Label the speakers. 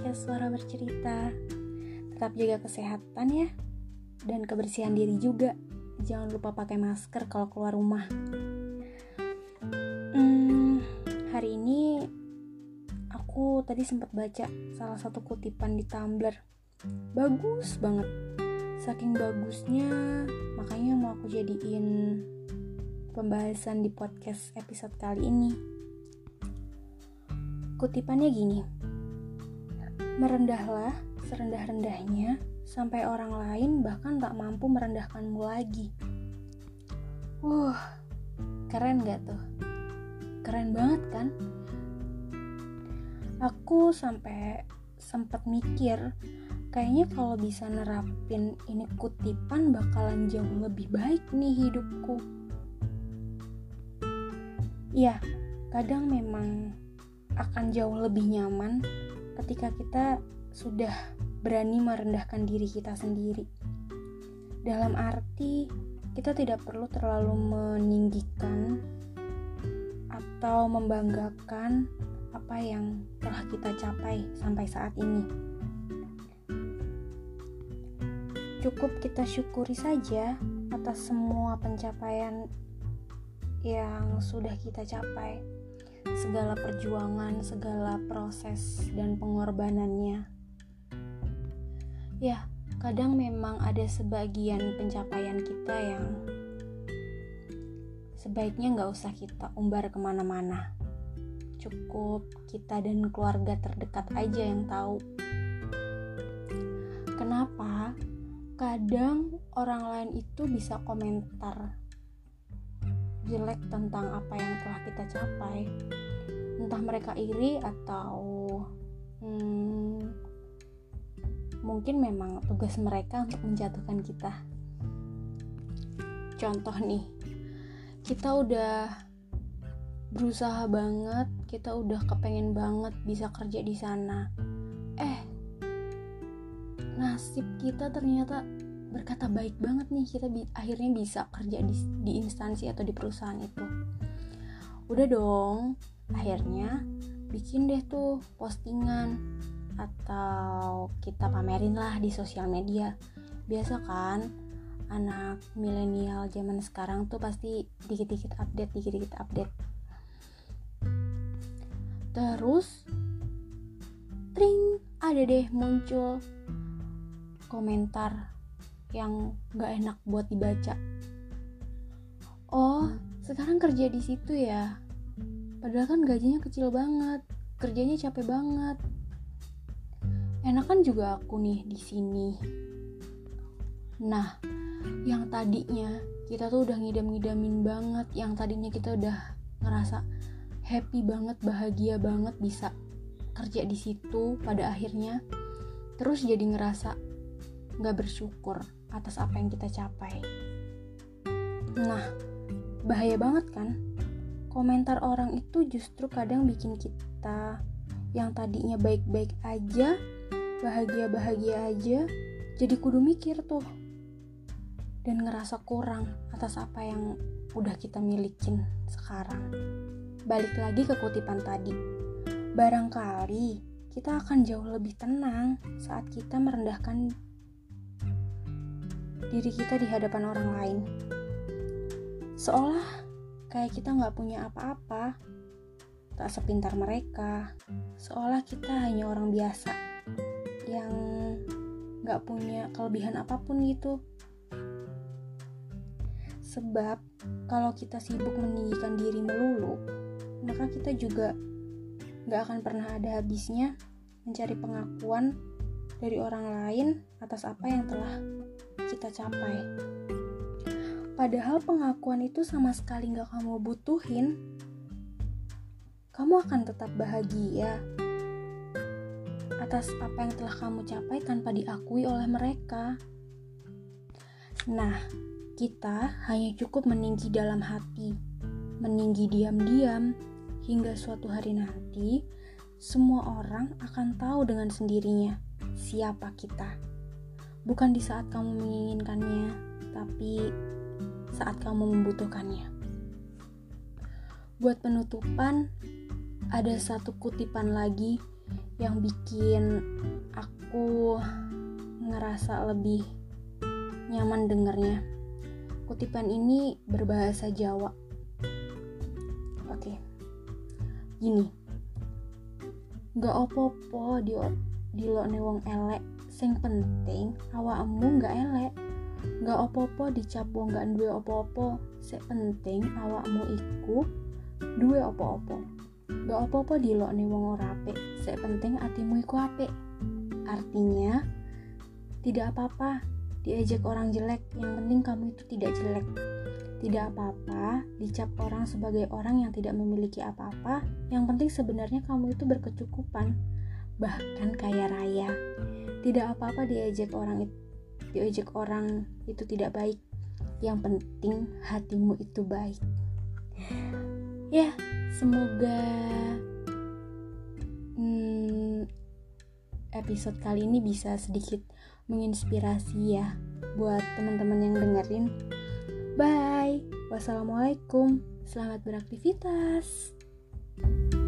Speaker 1: podcast Suara Bercerita. Tetap jaga kesehatan ya, dan kebersihan diri juga. Jangan lupa pakai masker kalau keluar rumah. Hmm, hari ini aku tadi sempat baca salah satu kutipan di Tumblr. Bagus banget. Saking bagusnya, makanya mau aku jadiin pembahasan di podcast episode kali ini. Kutipannya gini, Merendahlah serendah-rendahnya sampai orang lain bahkan tak mampu merendahkanmu lagi. Wah, uh, keren gak tuh? Keren banget kan? Aku sampai sempat mikir, kayaknya kalau bisa nerapin ini kutipan bakalan jauh lebih baik nih hidupku. Iya, kadang memang akan jauh lebih nyaman ketika kita sudah berani merendahkan diri kita sendiri. Dalam arti, kita tidak perlu terlalu meninggikan atau membanggakan apa yang telah kita capai sampai saat ini. Cukup kita syukuri saja atas semua pencapaian yang sudah kita capai segala perjuangan, segala proses dan pengorbanannya. Ya, kadang memang ada sebagian pencapaian kita yang sebaiknya nggak usah kita umbar ke mana-mana. Cukup kita dan keluarga terdekat aja yang tahu. Kenapa? Kadang orang lain itu bisa komentar jelek tentang apa yang telah kita capai. Entah mereka iri atau hmm, mungkin memang tugas mereka untuk menjatuhkan kita. Contoh nih kita udah berusaha banget kita udah kepengen banget bisa kerja di sana. Eh nasib kita ternyata berkata baik banget nih kita bi akhirnya bisa kerja di, di instansi atau di perusahaan itu. Udah dong akhirnya bikin deh tuh postingan atau kita pamerin lah di sosial media. Biasa kan anak milenial zaman sekarang tuh pasti dikit-dikit update dikit-dikit update. Terus tring ada deh muncul komentar yang gak enak buat dibaca. Oh, sekarang kerja di situ ya. Padahal kan gajinya kecil banget, kerjanya capek banget. Enak kan juga aku nih di sini. Nah, yang tadinya kita tuh udah ngidam-ngidamin banget, yang tadinya kita udah ngerasa happy banget, bahagia banget bisa kerja di situ pada akhirnya terus jadi ngerasa nggak bersyukur atas apa yang kita capai. Nah, bahaya banget kan? Komentar orang itu justru kadang bikin kita yang tadinya baik-baik aja, bahagia-bahagia aja, jadi kudu mikir tuh. Dan ngerasa kurang atas apa yang udah kita milikin sekarang. Balik lagi ke kutipan tadi. Barangkali kita akan jauh lebih tenang saat kita merendahkan diri kita di hadapan orang lain. Seolah kayak kita nggak punya apa-apa, tak sepintar mereka. Seolah kita hanya orang biasa yang nggak punya kelebihan apa pun gitu. Sebab kalau kita sibuk meninggikan diri melulu, maka kita juga nggak akan pernah ada habisnya mencari pengakuan dari orang lain atas apa yang telah kita capai. Padahal pengakuan itu sama sekali gak kamu butuhin. Kamu akan tetap bahagia atas apa yang telah kamu capai tanpa diakui oleh mereka. Nah, kita hanya cukup meninggi dalam hati, meninggi diam-diam, hingga suatu hari nanti semua orang akan tahu dengan sendirinya siapa kita bukan di saat kamu menginginkannya, tapi saat kamu membutuhkannya. Buat penutupan, ada satu kutipan lagi yang bikin aku ngerasa lebih nyaman dengernya. Kutipan ini berbahasa Jawa. Oke. Gini. Gak opo-opo di di lo wong elek, sing penting awakmu gak elek. Gak opo-opo dicap wong gak duwe opo-opo, sing penting awakmu iku duwe opo-opo. Gak opo-opo di lo wong ora apik, sing penting atimu iku apik. Artinya, tidak apa-apa diajak orang jelek, yang penting kamu itu tidak jelek. Tidak apa-apa dicap orang sebagai orang yang tidak memiliki apa-apa, yang penting sebenarnya kamu itu berkecukupan, bahkan kaya raya. Tidak apa-apa diajak orang itu diajak orang itu tidak baik. Yang penting hatimu itu baik. Ya, semoga hmm, episode kali ini bisa sedikit menginspirasi ya buat teman-teman yang dengerin. Bye. Wassalamualaikum. Selamat beraktivitas. thank you